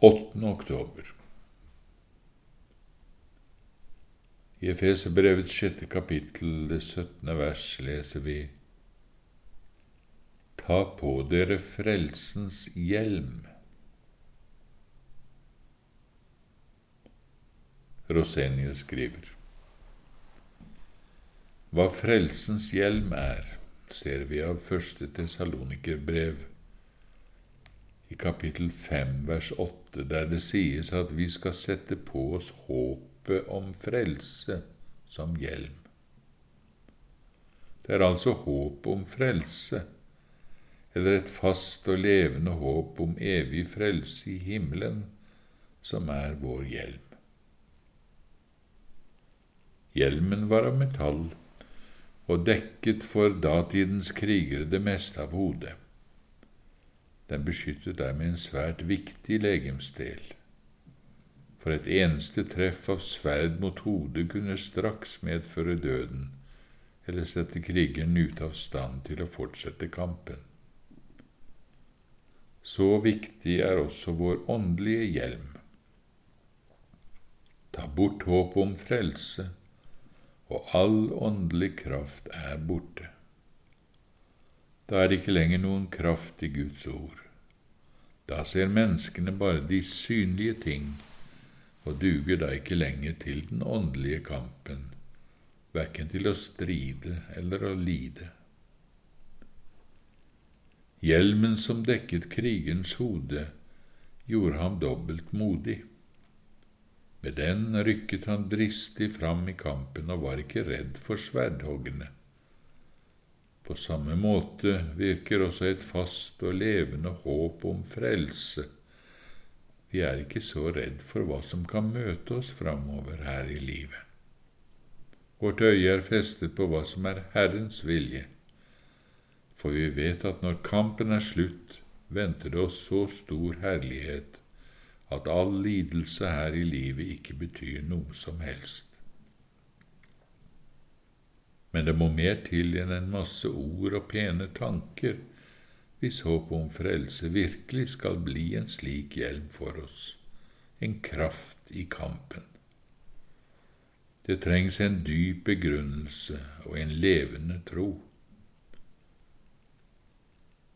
8. oktober. I Efeserbrevets sjette kapittel, det syttende vers, leser vi Ta på dere frelsens hjelm. Rosenius skriver. Hva frelsens hjelm er, ser vi av første Tessalonikerbrev i kapittel 5 vers 8, der det sies at vi skal sette på oss håpet om frelse som hjelm. Det er altså håp om frelse, eller et fast og levende håp om evig frelse i himmelen, som er vår hjelm. Hjelmen var av metall og dekket for datidens krigere det meste av hodet. Den beskyttet dermed en svært viktig legemsdel. For et eneste treff av sverd mot hodet kunne straks medføre døden, eller sette krigeren ute av stand til å fortsette kampen. Så viktig er også vår åndelige hjelm. Ta bort håpet om frelse, og all åndelig kraft er borte. Da er det ikke lenger noen kraft i Guds ord. Da ser menneskene bare de synlige ting og duger da ikke lenger til den åndelige kampen, verken til å stride eller å lide. Hjelmen som dekket krigens hode, gjorde ham dobbelt modig. Med den rykket han dristig fram i kampen og var ikke redd for sverdhoggene. På samme måte virker også et fast og levende håp om frelse. Vi er ikke så redd for hva som kan møte oss framover her i livet. Vårt øye er festet på hva som er Herrens vilje, for vi vet at når kampen er slutt, venter det oss så stor herlighet at all lidelse her i livet ikke betyr noe som helst. Men det må mer til enn en masse ord og pene tanker hvis håpet om frelse virkelig skal bli en slik hjelm for oss, en kraft i kampen. Det trengs en dyp begrunnelse og en levende tro.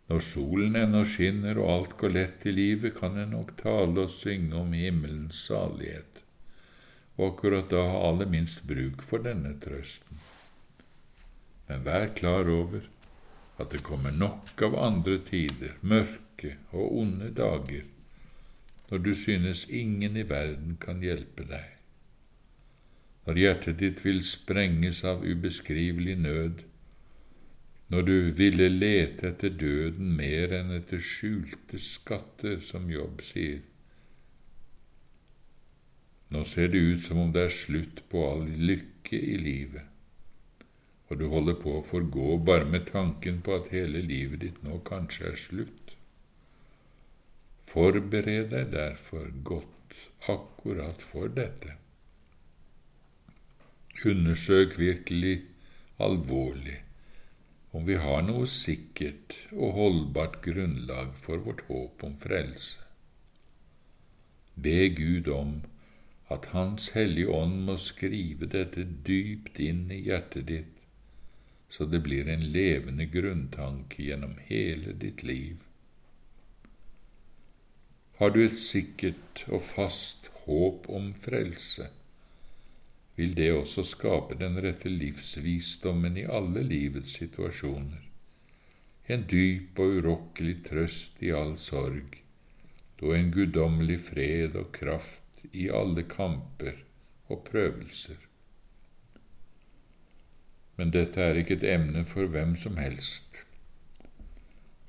Når solen ennå skinner og alt går lett i livet, kan en nok tale og synge om himmelens salighet, og akkurat da ha aller minst bruk for denne trøsten men vær klar over at det kommer nok av andre tider, mørke og onde dager, når du synes ingen i verden kan hjelpe deg, når hjertet ditt vil sprenges av ubeskrivelig nød, når du ville lete etter døden mer enn etter skjulte skatter, som Jobb sier. Nå ser det ut som om det er slutt på all lykke i livet og du holder på å forgå bare med tanken på at hele livet ditt nå kanskje er slutt. Forbered deg derfor godt akkurat for dette. Undersøk virkelig alvorlig om vi har noe sikkert og holdbart grunnlag for vårt håp om frelse. Be Gud om at Hans Hellige Ånd må skrive dette dypt inn i hjertet ditt, så det blir en levende grunntanke gjennom hele ditt liv. Har du et sikkert og fast håp om frelse, vil det også skape den rette livsvisdommen i alle livets situasjoner, en dyp og urokkelig trøst i all sorg, og en guddommelig fred og kraft i alle kamper og prøvelser men dette er ikke et emne for hvem som helst.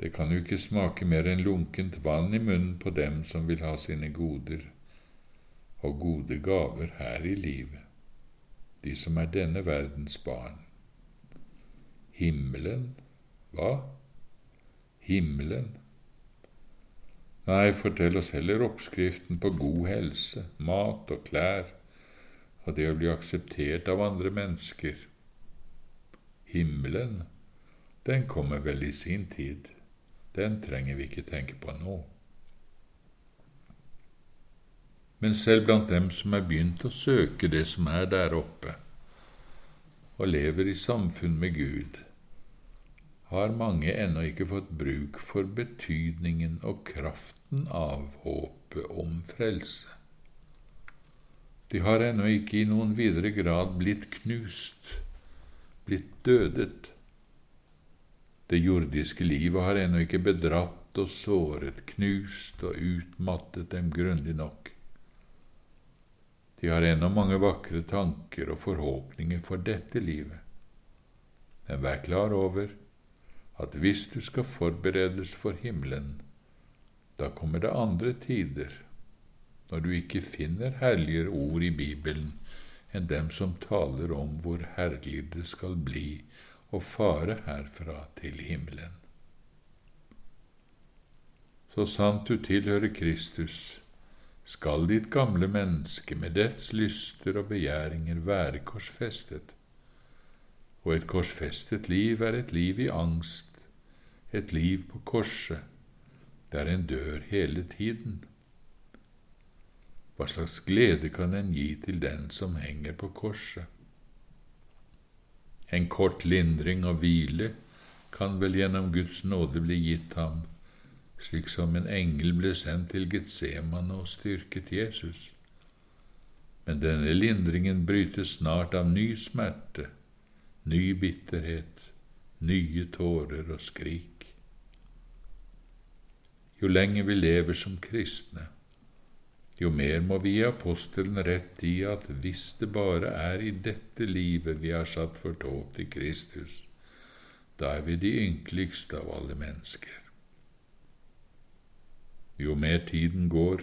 Det kan jo ikke smake mer enn lunkent vann i munnen på dem som vil ha sine goder og gode gaver her i livet, de som er denne verdens barn. Himmelen, hva? Himmelen? Nei, fortell oss heller oppskriften på god helse, mat og klær, og det å bli akseptert av andre mennesker Himmelen, den kommer vel i sin tid. Den trenger vi ikke tenke på nå. Men selv blant dem som er begynt å søke det som er der oppe, og lever i samfunn med Gud, har mange ennå ikke fått bruk for betydningen og kraften av håpet om frelse. De har ennå ikke i noen videre grad blitt knust, blitt dødet. Det jordiske livet har ennå ikke bedratt og såret, knust og utmattet dem grundig nok. De har ennå mange vakre tanker og forhåpninger for dette livet. Men vær klar over at hvis du skal forberedes for himmelen, da kommer det andre tider når du ikke finner herligere ord i Bibelen enn dem som taler om hvor herlig det skal bli å fare herfra til himmelen. Så sant du tilhører Kristus, skal ditt gamle menneske med dets lyster og begjæringer være korsfestet, og et korsfestet liv er et liv i angst, et liv på korset, der en dør hele tiden. Hva slags glede kan en gi til den som henger på korset? En kort lindring og hvile kan vel gjennom Guds nåde bli gitt ham, slik som en engel ble sendt til Getsemane og styrket Jesus. Men denne lindringen brytes snart av ny smerte, ny bitterhet, nye tårer og skrik. Jo lenger vi lever som kristne, jo mer må vi gi apostelen rett i at hvis det bare er i dette livet vi har satt for tåp til Kristus, da er vi de ynkeligste av alle mennesker. Jo mer tiden går,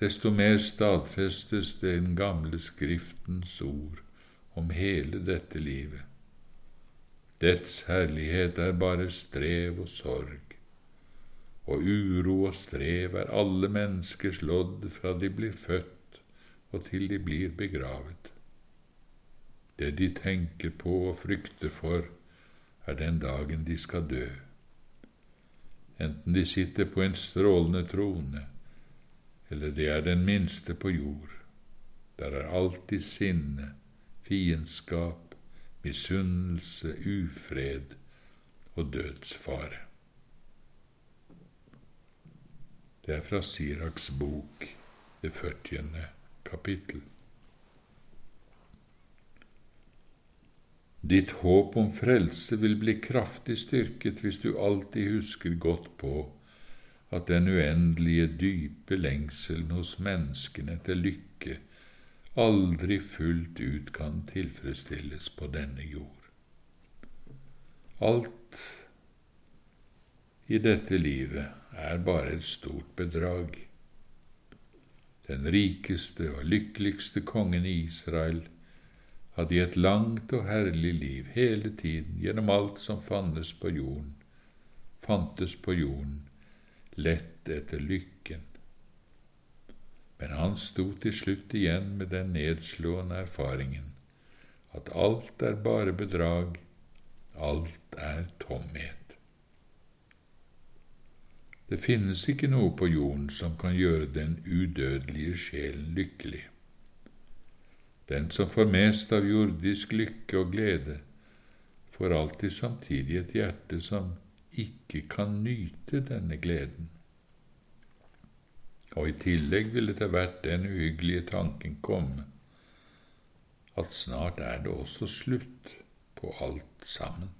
desto mer stadfestes den gamle Skriftens ord om hele dette livet. Dets herlighet er bare strev og sorg og uro og strev er alle menneskers lodd fra de blir født og til de blir begravet. Det de tenker på og frykter for, er den dagen de skal dø. Enten de sitter på en strålende trone, eller de er den minste på jord. Der er alltid sinne, fiendskap, misunnelse, ufred og dødsfare. Det er fra Siraks bok, det førtiende kapittel. Ditt håp om frelse vil bli kraftig styrket hvis du alltid husker godt på at den uendelige, dype lengselen hos menneskene etter lykke aldri fullt ut kan tilfredsstilles på denne jord. Alt i dette livet er bare et stort bedrag. Den rikeste og lykkeligste kongen i Israel hadde i et langt og herlig liv hele tiden, gjennom alt som fantes på jorden, fantes på jorden, lett etter lykken. Men han sto til slutt igjen med den nedslående erfaringen at alt er bare bedrag, alt er tomhet. Det finnes ikke noe på jorden som kan gjøre den udødelige sjelen lykkelig. Den som får mest av jordisk lykke og glede, får alltid samtidig et hjerte som ikke kan nyte denne gleden. Og i tillegg vil etter hvert den uhyggelige tanken komme at snart er det også slutt på alt sammen.